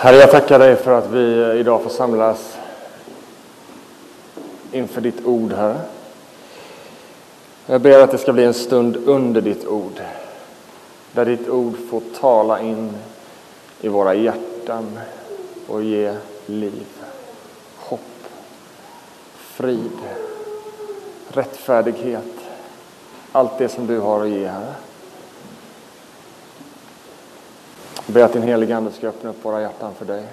Herre, jag tackar dig för att vi idag får samlas inför ditt ord, Herre. Jag ber att det ska bli en stund under ditt ord, där ditt ord får tala in i våra hjärtan och ge liv, hopp, frid, rättfärdighet, allt det som du har att ge, Herre. Jag ber att din helige Ande ska öppna upp våra hjärtan för dig.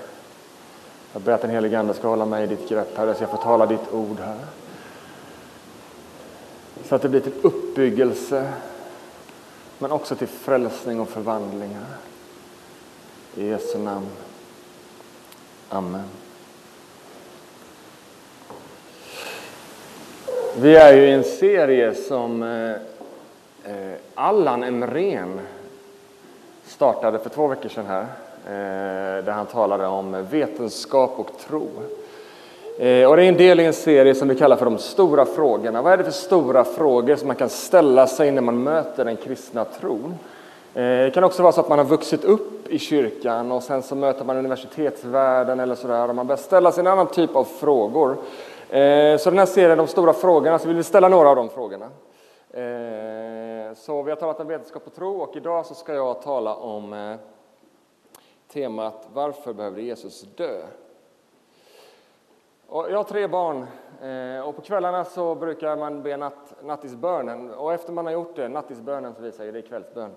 Jag ber att den helige Ande ska hålla mig i ditt grepp, Herre, så jag får tala ditt ord, här. Så att det blir till uppbyggelse, men också till frälsning och förvandling, Herre. I Jesu namn. Amen. Vi är ju i en serie som eh, eh Allan Emrén startade för två veckor sedan här, eh, där han talade om vetenskap och tro. Eh, och det är en del i en serie som vi kallar för de stora frågorna. Vad är det för stora frågor som man kan ställa sig när man möter den kristna tron? Eh, det kan också vara så att man har vuxit upp i kyrkan och sen så möter man universitetsvärlden eller sådär och man börjar ställa sig en annan typ av frågor. Så den här serien, de stora frågorna, så vill vi ställa några av de frågorna. Så vi har talat om vetenskap och tro och idag så ska jag tala om eh, temat Varför behövde Jesus dö? Och jag har tre barn eh, och på kvällarna så brukar man be natt, nattisbönen och efter man har gjort det, nattisbönen som vi säger, det är kvällsbön.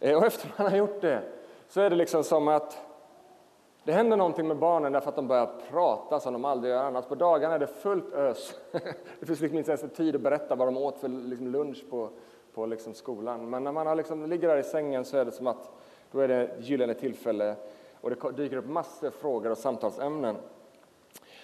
Eh, och efter man har gjort det så är det liksom som att det händer någonting med barnen därför att de börjar prata som de aldrig gör annars. På dagarna är det fullt ös. Det finns liksom inte ens tid att berätta vad de åt för liksom lunch på, på liksom skolan. Men när man har liksom, ligger där i sängen så är det som att då är det ett gyllene tillfälle och det dyker upp massor av frågor och samtalsämnen.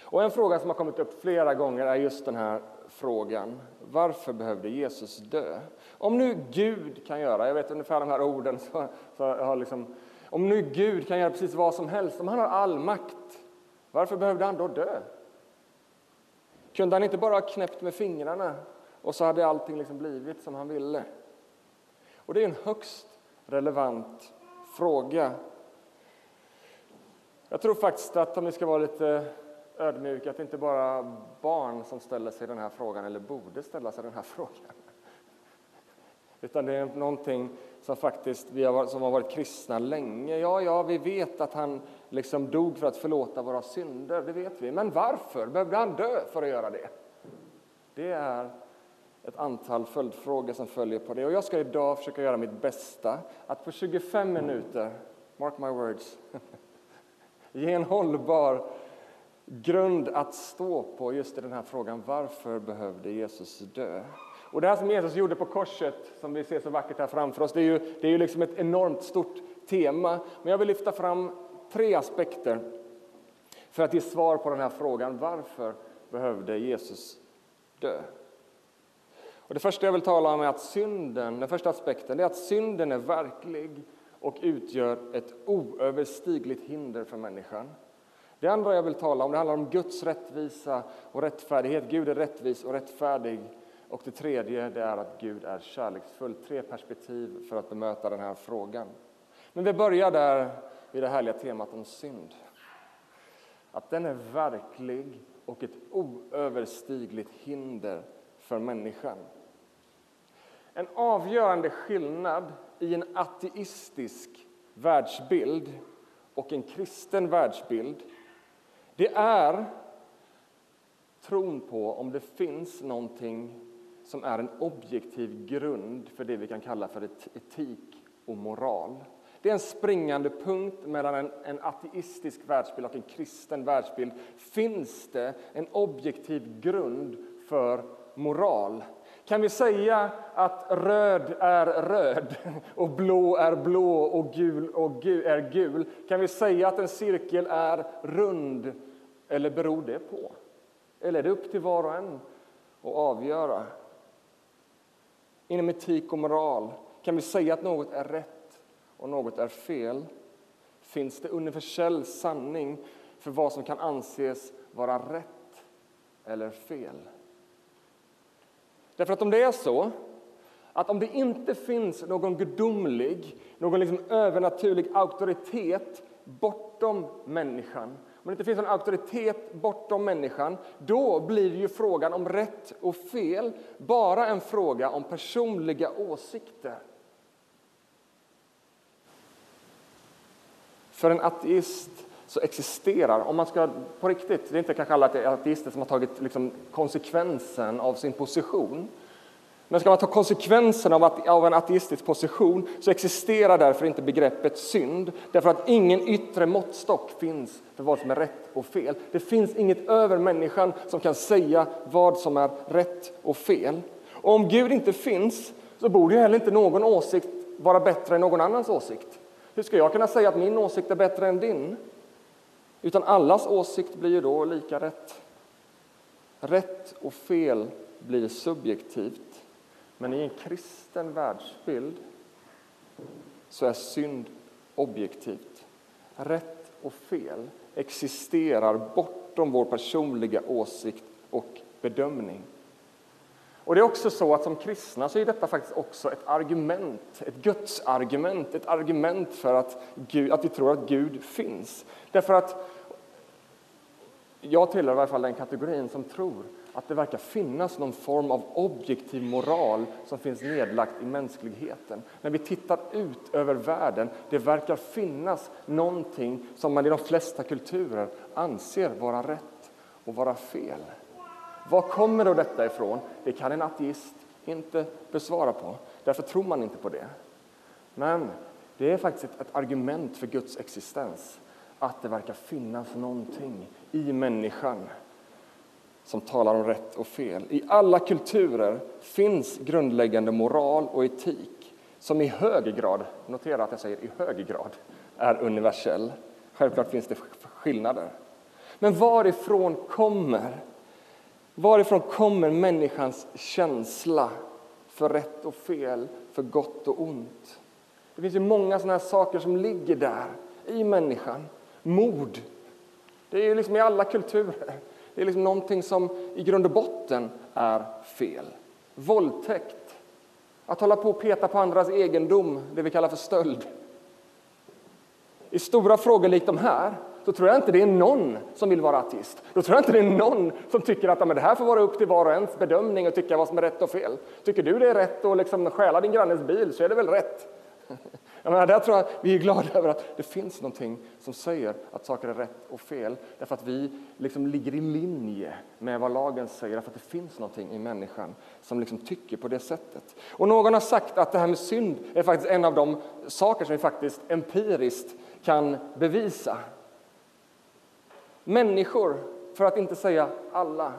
Och en fråga som har kommit upp flera gånger är just den här frågan. Varför behövde Jesus dö? Om nu Gud kan göra, jag vet ungefär de här orden, så, så har liksom, om nu Gud kan göra precis vad som helst, om han har all makt, varför behövde han då dö? Kunde han inte bara ha knäppt med fingrarna och så hade allting liksom blivit som han ville. Och det är en högst relevant fråga. Jag tror faktiskt att om vi ska vara lite ödmjuka, att det inte bara barn som ställer sig den här frågan, eller borde ställa sig den här frågan. Utan det är någonting som faktiskt vi har, som har varit kristna länge. Ja, ja, vi vet att han liksom dog för att förlåta våra synder, det vet vi. Men varför behövde han dö för att göra det? Det är ett antal följdfrågor som följer på det. Och jag ska idag försöka göra mitt bästa att på 25 minuter, mark my words, ge en hållbar grund att stå på just i den här frågan varför behövde Jesus dö? Och det här som Jesus gjorde på korset, som vi ser så vackert här framför oss, det är ju, det är ju liksom ett enormt stort tema. Men jag vill lyfta fram tre aspekter för att ge svar på den här frågan. Varför behövde Jesus dö? Och det första jag vill tala om är att synden, den första aspekten, är att synden är verklig och utgör ett oöverstigligt hinder för människan. Det andra jag vill tala om det handlar om Guds rättvisa och rättfärdighet. Gud är rättvis och rättfärdig. Och det tredje det är att Gud är kärleksfull. Tre perspektiv för att bemöta den här frågan. Men vi börjar där vid det härliga temat om synd. Att den är verklig och ett oöverstigligt hinder för människan. En avgörande skillnad i en ateistisk världsbild och en kristen världsbild det är tron på om det finns någonting som är en objektiv grund för det vi kan kalla för etik och moral. Det är en springande punkt mellan en, en ateistisk världsbild och en kristen världsbild. Finns det en objektiv grund för moral? Kan vi säga att röd är röd och blå är blå och gul och gul är gul? Kan vi säga att en cirkel är rund eller beror det på? Eller är det upp till var och en att avgöra? Inom etik och moral, kan vi säga att något är rätt och något är fel? Finns det universell sanning för vad som kan anses vara rätt eller fel? Därför att om det är så att om det inte finns någon gudomlig, någon liksom övernaturlig auktoritet bortom människan, om det inte finns någon auktoritet bortom människan, då blir ju frågan om rätt och fel bara en fråga om personliga åsikter. För en ateist så existerar, om man ska på riktigt, det är inte kanske alla ateister som har tagit liksom konsekvensen av sin position, men ska man ta konsekvensen av, att, av en ateistisk position så existerar därför inte begreppet synd, därför att ingen yttre måttstock finns för vad som är rätt och fel. Det finns inget över människan som kan säga vad som är rätt och fel. Och om Gud inte finns så borde ju heller inte någon åsikt vara bättre än någon annans åsikt. Hur ska jag kunna säga att min åsikt är bättre än din? Utan allas åsikt blir ju då lika rätt. Rätt och fel blir subjektivt. Men i en kristen världsbild så är synd objektivt. Rätt och fel existerar bortom vår personliga åsikt och bedömning. Och det är också så att som kristna så är detta faktiskt också ett argument, ett Guds argument, ett argument för att, Gud, att vi tror att Gud finns. Därför att jag tillhör i alla fall den kategorin som tror att det verkar finnas någon form av objektiv moral som finns nedlagt i mänskligheten. När vi tittar ut över världen, det verkar finnas någonting som man i de flesta kulturer anser vara rätt och vara fel. Var kommer då detta ifrån? Det kan en ateist inte besvara på. Därför tror man inte på det. Men det är faktiskt ett argument för Guds existens att det verkar finnas någonting i människan som talar om rätt och fel. I alla kulturer finns grundläggande moral och etik som i hög grad, notera att jag säger i hög grad, är universell. Självklart finns det skillnader. Men varifrån kommer, varifrån kommer människans känsla för rätt och fel, för gott och ont? Det finns ju många sådana saker som ligger där i människan. Mord, det är ju liksom i alla kulturer. Det är liksom någonting som i grund och botten är fel. Våldtäkt, att hålla på och peta på andras egendom, det vi kallar för stöld. I stora frågor likt de här då tror jag inte det är någon som vill vara artist. Då tror jag inte det är någon som tycker att men det här får vara upp till var och ens bedömning och tycka vad som är rätt och fel. Tycker du det är rätt att liksom stjäla din grannes bil så är det väl rätt. Jag menar, där tror jag vi är glada över att det finns någonting som säger att saker är rätt och fel. Därför att vi liksom ligger i linje med vad lagen säger. Därför att det finns någonting i människan som liksom tycker på det sättet. Och någon har sagt att det här med synd är faktiskt en av de saker som vi faktiskt empiriskt kan bevisa. Människor, för att inte säga alla,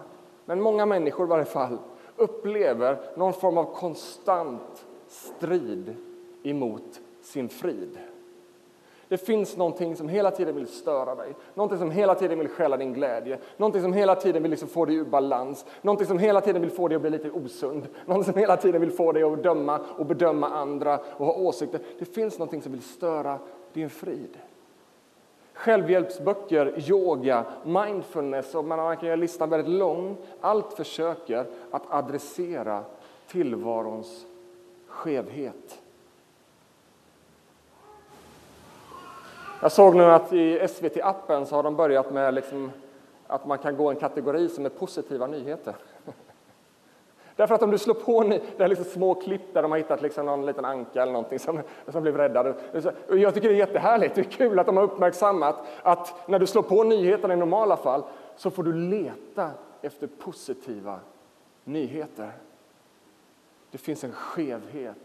men många människor i varje fall, upplever någon form av konstant strid emot sin frid. Det finns någonting som hela tiden vill störa dig, någonting som hela tiden vill stjäla din glädje, någonting som hela tiden vill liksom få dig ur balans, någonting som hela tiden vill få dig att bli lite osund, någonting som hela tiden vill få dig att döma och bedöma andra och ha åsikter. Det finns någonting som vill störa din frid. Självhjälpsböcker, yoga, mindfulness, och man kan göra listan väldigt lång. Allt försöker att adressera tillvarons skevhet. Jag såg nu att i SVT-appen så har de börjat med liksom att man kan gå en kategori som är positiva nyheter. Därför att om du slår på det är liksom små klipp där de har hittat liksom någon liten anka eller någonting som, som blev räddad. Jag tycker det är jättehärligt, det är kul att de har uppmärksammat att när du slår på nyheterna i normala fall så får du leta efter positiva nyheter. Det finns en skevhet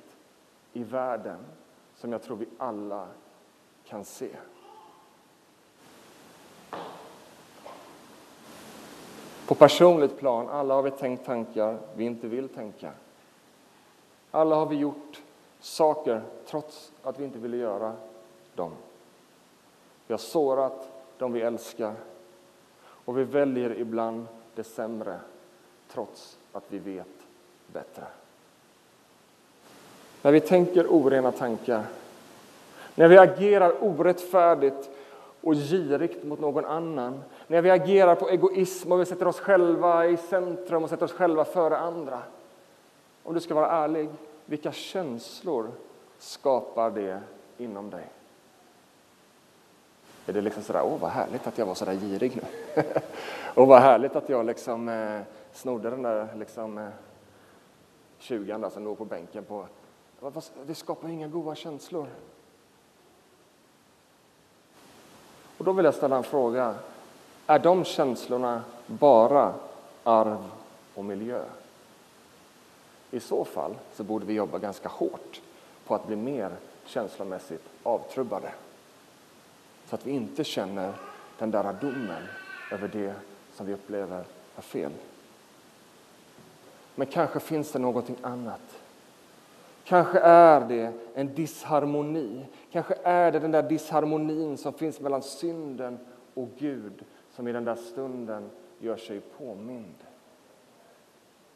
i världen som jag tror vi alla kan se. På personligt plan, alla har vi tänkt tankar vi inte vill tänka. Alla har vi gjort saker trots att vi inte ville göra dem. Vi har sårat dem vi älskar och vi väljer ibland det sämre trots att vi vet bättre. När vi tänker orena tankar när vi agerar orättfärdigt och girigt mot någon annan, när vi agerar på egoism och vi sätter oss själva i centrum och sätter oss själva före andra. Om du ska vara ärlig, vilka känslor skapar det inom dig? Är det liksom sådär, åh vad härligt att jag var sådär girig nu. och vad härligt att jag liksom eh, snodde den där liksom, eh, 20 som låg på bänken. På, det skapar inga goda känslor. Och då vill jag ställa en fråga. Är de känslorna bara arv och miljö? I så fall så borde vi jobba ganska hårt på att bli mer känslomässigt avtrubbade. Så att vi inte känner den där domen över det som vi upplever är fel. Men kanske finns det någonting annat. Kanske är det en disharmoni. Kanske är det den där disharmonin som finns mellan synden och Gud som i den där stunden gör sig påmind.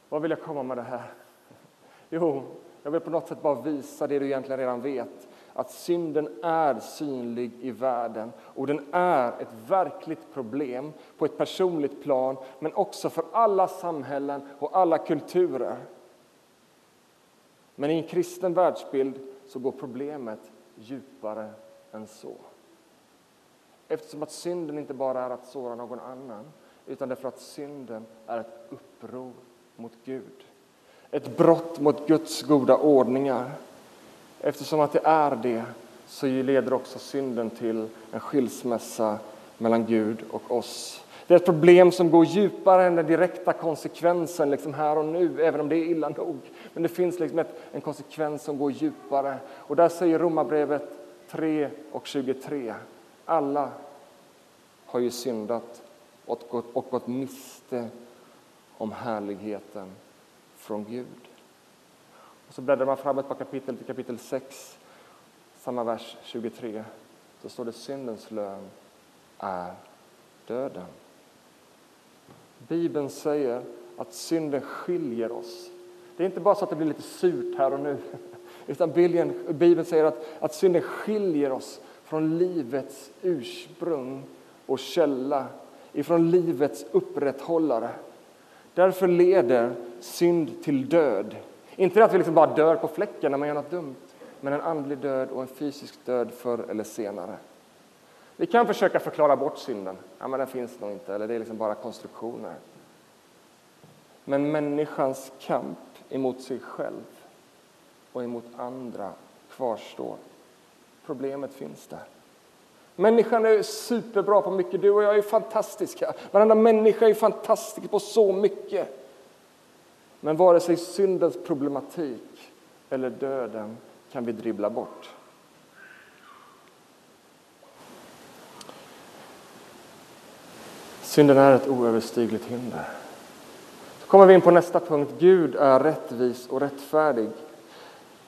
Vad vill jag komma med det här? Jo, jag vill på något sätt bara visa det du egentligen redan vet. Att synden är synlig i världen och den är ett verkligt problem på ett personligt plan men också för alla samhällen och alla kulturer. Men i en kristen världsbild så går problemet djupare än så. Eftersom att synden inte bara är att såra någon annan utan därför att synden är ett uppror mot Gud. Ett brott mot Guds goda ordningar. Eftersom att det är det så leder också synden till en skilsmässa mellan Gud och oss. Det är ett problem som går djupare än den direkta konsekvensen liksom här och nu, även om det är illa nog. Men det finns liksom ett, en konsekvens som går djupare. Och där säger Romarbrevet 3 och 23. Alla har ju syndat och gått, miste om härligheten från Gud. Och så bläddrar man fram ett par kapitel till kapitel 6, samma vers 23. Då står det syndens lön är döden. Bibeln säger att synden skiljer oss. Det är inte bara så att det blir lite surt här och nu, utan Bibeln säger att, att synden skiljer oss från livets ursprung och källa, ifrån livets upprätthållare. Därför leder synd till död. Inte att vi liksom bara dör på fläcken när man gör något dumt, men en andlig död och en fysisk död förr eller senare. Vi kan försöka förklara bort synden. Ja, men den finns nog inte, eller det är liksom bara konstruktioner. Men människans kamp emot sig själv och emot andra kvarstår. Problemet finns där. Människan är superbra på mycket. Du och jag är fantastiska. Varenda människa är fantastisk på så mycket. Men vare sig syndens problematik eller döden kan vi dribbla bort. Synden är ett oöverstigligt hinder. Så kommer vi in på nästa punkt. Gud är rättvis och rättfärdig.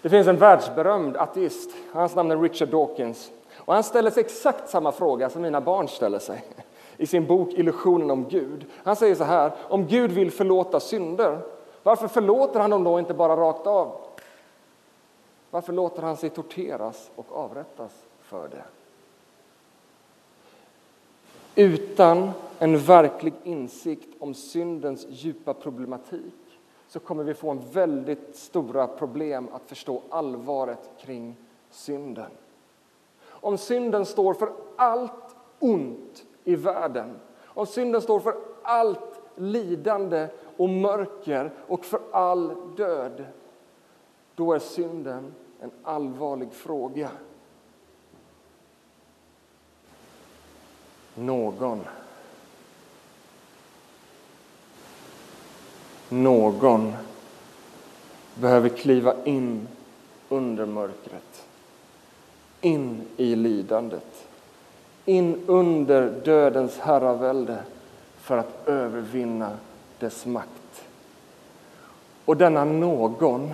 Det finns en världsberömd ateist. Hans namn är Richard Dawkins. Och han ställer sig exakt samma fråga som mina barn ställer sig i sin bok Illusionen om Gud. Han säger så här, om Gud vill förlåta synder, varför förlåter han dem då inte bara rakt av? Varför låter han sig torteras och avrättas för det? Utan en verklig insikt om syndens djupa problematik så kommer vi få en väldigt stora problem att förstå allvaret kring synden. Om synden står för allt ont i världen, om synden står för allt lidande och mörker och för all död, då är synden en allvarlig fråga. Någon någon behöver kliva in under mörkret in i lidandet, in under dödens herravälde för att övervinna dess makt. Och denna någon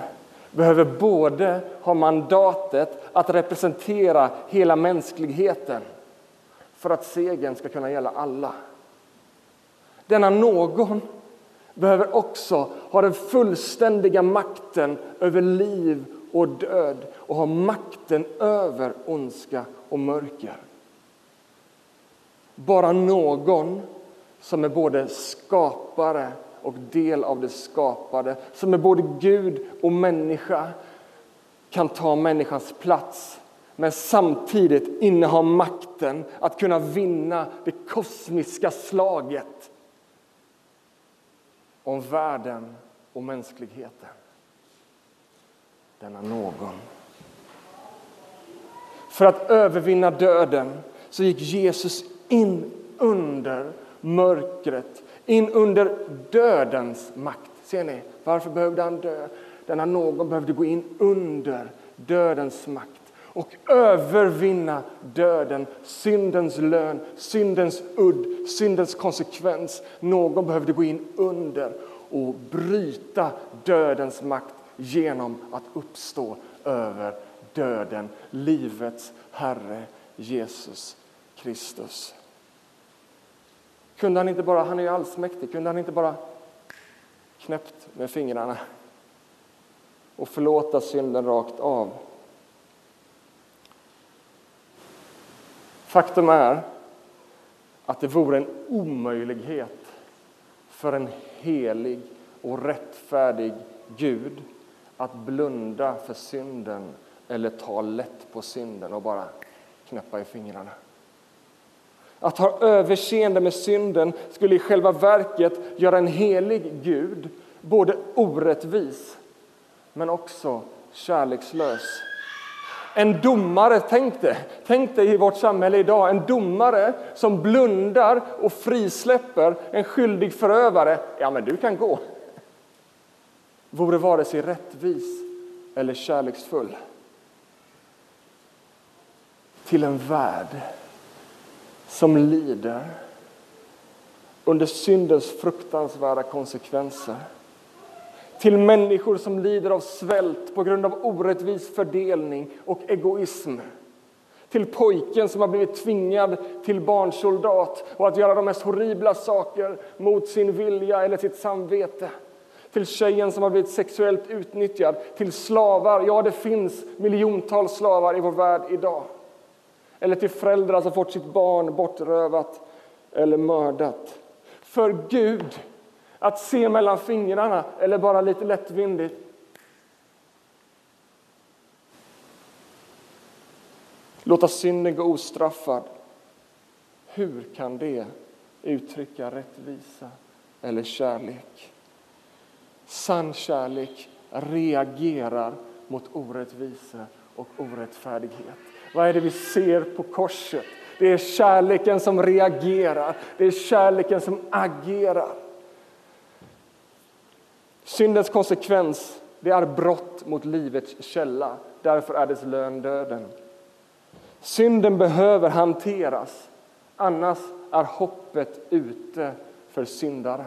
behöver både ha mandatet att representera hela mänskligheten för att segern ska kunna gälla alla. Denna någon behöver också ha den fullständiga makten över liv och död och ha makten över ondska och mörker. Bara någon som är både skapare och del av det skapade, som är både Gud och människa kan ta människans plats men samtidigt inneha makten att kunna vinna det kosmiska slaget om världen och mänskligheten. Denna någon. För att övervinna döden så gick Jesus in under mörkret, in under dödens makt. Ser ni? Varför behövde han dö? Denna någon behövde gå in under dödens makt och övervinna döden, syndens lön, syndens udd, syndens konsekvens. Någon behövde gå in under och bryta dödens makt genom att uppstå över döden, livets Herre Jesus Kristus. Kunde han inte bara, han är ju allsmäktig, kunde han inte bara knäppt med fingrarna och förlåta synden rakt av? Faktum är att det vore en omöjlighet för en helig och rättfärdig Gud att blunda för synden eller ta lätt på synden och bara knäppa i fingrarna. Att ha överseende med synden skulle i själva verket göra en helig Gud både orättvis men också kärlekslös. En domare, tänk dig, tänk dig i vårt samhälle idag, en domare som blundar och frisläpper en skyldig förövare. Ja, men du kan gå. Vore vare sig rättvis eller kärleksfull. Till en värld som lider under syndens fruktansvärda konsekvenser till människor som lider av svält på grund av orättvis fördelning och egoism. Till pojken som har blivit tvingad till barnsoldat och att göra de mest horribla saker mot sin vilja eller sitt samvete. Till tjejen som har blivit sexuellt utnyttjad, till slavar. Ja, det finns miljontals slavar i vår värld idag. Eller till föräldrar som fått sitt barn bortrövat eller mördat. För Gud att se mellan fingrarna eller bara lite lättvindigt. Låta synden gå ostraffad. Hur kan det uttrycka rättvisa eller kärlek? Sann kärlek reagerar mot orättvisa och orättfärdighet. Vad är det vi ser på korset? Det är kärleken som reagerar, det är kärleken som agerar. Syndens konsekvens det är brott mot livets källa. Därför är dess lön döden. Synden behöver hanteras, annars är hoppet ute för syndaren.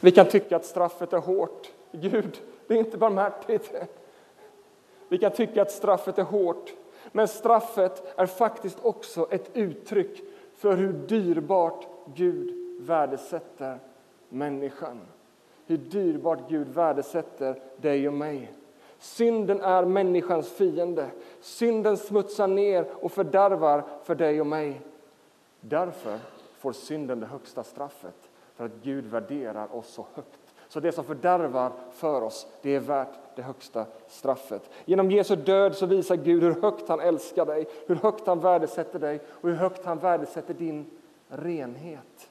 Vi kan tycka att straffet är hårt. Gud, det är inte barmhärtigt. Vi kan tycka att straffet är hårt, men straffet är faktiskt också ett uttryck för hur dyrbart Gud värdesätter människan. Hur dyrbart Gud värdesätter dig och mig. Synden är människans fiende. Synden smutsar ner och fördärvar för dig och mig. Därför får synden det högsta straffet, för att Gud värderar oss så högt. Så det som fördärvar för oss, det är värt det högsta straffet. Genom Jesu död så visar Gud hur högt han älskar dig, hur högt han värdesätter dig och hur högt han värdesätter din renhet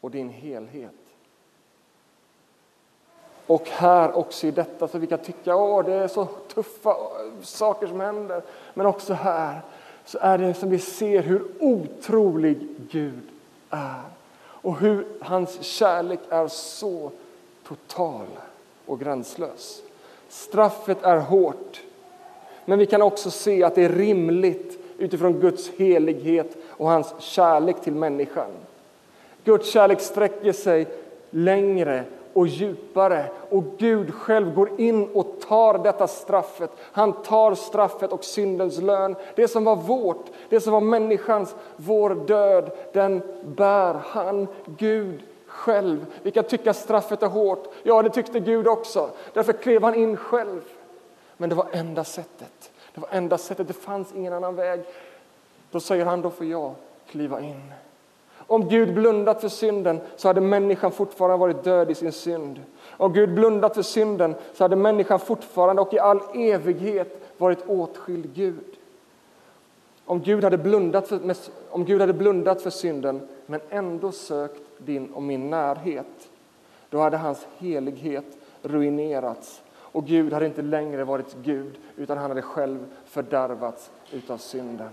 och din helhet. Och här också i detta, så vi kan tycka att det är så tuffa saker som händer. Men också här så är det som vi ser hur otrolig Gud är. Och hur hans kärlek är så total och gränslös. Straffet är hårt, men vi kan också se att det är rimligt utifrån Guds helighet och hans kärlek till människan. Guds kärlek sträcker sig längre och djupare. Och Gud själv går in och tar detta straffet. Han tar straffet och syndens lön. Det som var vårt, det som var människans, vår död, den bär han, Gud själv. Vi kan tycka straffet är hårt. Ja, det tyckte Gud också. Därför klev han in själv. Men det var enda sättet. Det var enda sättet. Det fanns ingen annan väg. Då säger han, då får jag kliva in. Om Gud blundat för synden så hade människan fortfarande varit död i sin synd. Om Gud blundat för synden så hade människan fortfarande och i all evighet varit åtskild Gud. Om Gud hade blundat för, om Gud hade blundat för synden men ändå sökt din och min närhet, då hade hans helighet ruinerats och Gud hade inte längre varit Gud utan han hade själv fördärvats utav synden.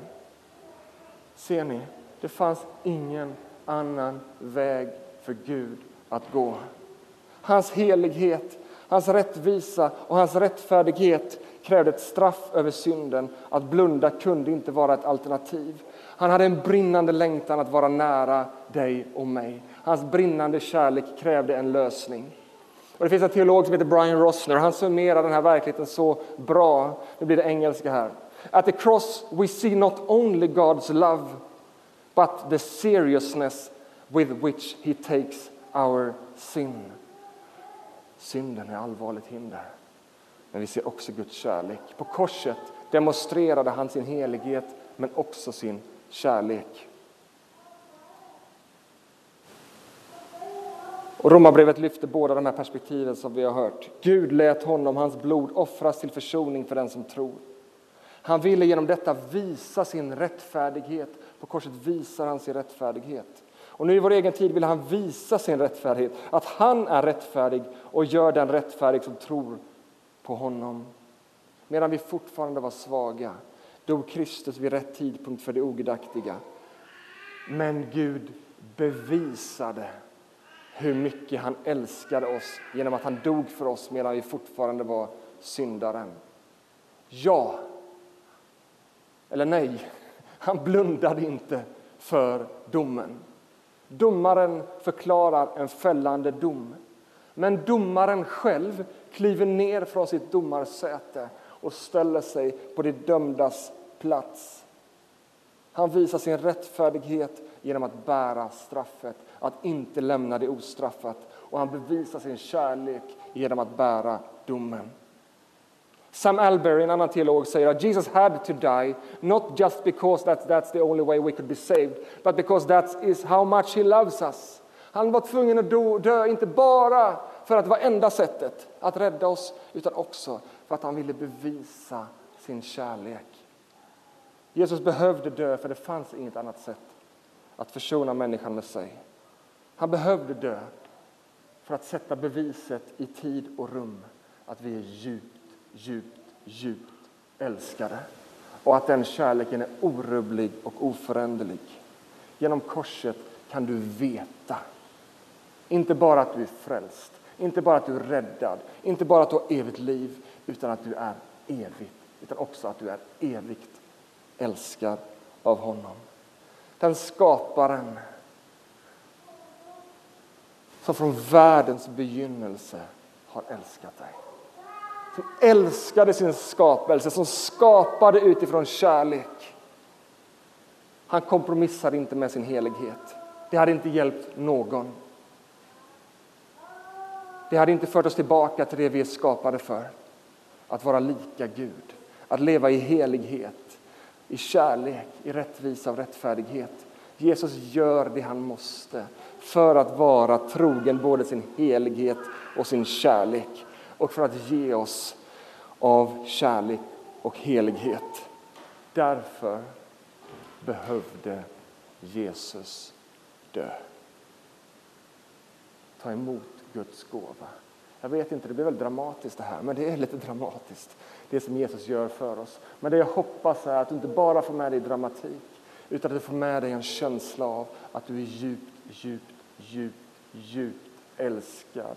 Ser ni? Det fanns ingen annan väg för Gud att gå. Hans helighet, hans rättvisa och hans rättfärdighet krävde ett straff över synden. Att blunda kunde inte vara ett alternativ. Han hade en brinnande längtan att vara nära dig och mig. Hans brinnande kärlek krävde en lösning. Och det finns en teolog som heter Brian Rossner. Han summerar den här verkligheten så bra. Nu blir det engelska här. At the cross we see not only God's love but the seriousness with which he takes our sin. Synden är allvarligt hinder. Men vi ser också Guds kärlek. På korset demonstrerade han sin helighet men också sin kärlek. Och Romarbrevet lyfter båda de här perspektiven som vi har hört. Gud lät honom, hans blod, offras till försoning för den som tror. Han ville genom detta visa sin rättfärdighet. På korset visar han sin rättfärdighet. Och nu i vår egen tid vill han visa sin rättfärdighet, att han är rättfärdig och gör den rättfärdig som tror på honom. Medan vi fortfarande var svaga dog Kristus vid rätt tidpunkt för det ogudaktiga. Men Gud bevisade hur mycket han älskade oss genom att han dog för oss medan vi fortfarande var syndaren. Ja, eller nej, han blundade inte för domen. Domaren förklarar en fällande dom. Men domaren själv kliver ner från sitt domarsäte och ställer sig på de dömdas plats. Han visar sin rättfärdighet genom att bära straffet, att inte lämna det ostraffat. Och han bevisar sin kärlek genom att bära domen. Sam Alberry, en annan teolog, säger att Jesus had to die not just because that, that's the only way we could be saved but because that is how much he loves us. Han var tvungen att dö, dö inte bara för att det var enda sättet att rädda oss utan också för att han ville bevisa sin kärlek. Jesus behövde dö för det fanns inget annat sätt att försona människan med sig. Han behövde dö för att sätta beviset i tid och rum att vi är djupt, djupt, djupt älskade och att den kärleken är orubblig och oföränderlig. Genom korset kan du veta, inte bara att du är frälst, inte bara att du är räddad, inte bara att du har evigt liv, utan att du är evigt, utan också att du är evigt älskad av honom. Den skaparen som från världens begynnelse har älskat dig. Som älskade sin skapelse, som skapade utifrån kärlek. Han kompromissade inte med sin helighet. Det hade inte hjälpt någon. Det hade inte fört oss tillbaka till det vi är skapade för. Att vara lika Gud, att leva i helighet, i kärlek, i rättvisa och rättfärdighet. Jesus gör det han måste för att vara trogen både sin helighet och sin kärlek och för att ge oss av kärlek och helighet. Därför behövde Jesus dö. Ta emot Guds gåva. Jag vet inte, det blir väl dramatiskt det här, men det är lite dramatiskt det som Jesus gör för oss. Men det jag hoppas är att du inte bara får med dig dramatik utan att du får med dig en känsla av att du är djupt, djupt, djupt, djupt älskad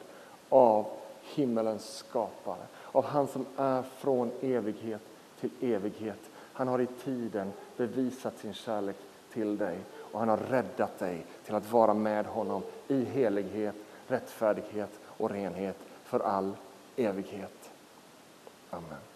av himmelens skapare, av han som är från evighet till evighet. Han har i tiden bevisat sin kärlek till dig och han har räddat dig till att vara med honom i helighet, rättfärdighet och renhet för all evighet. Amen.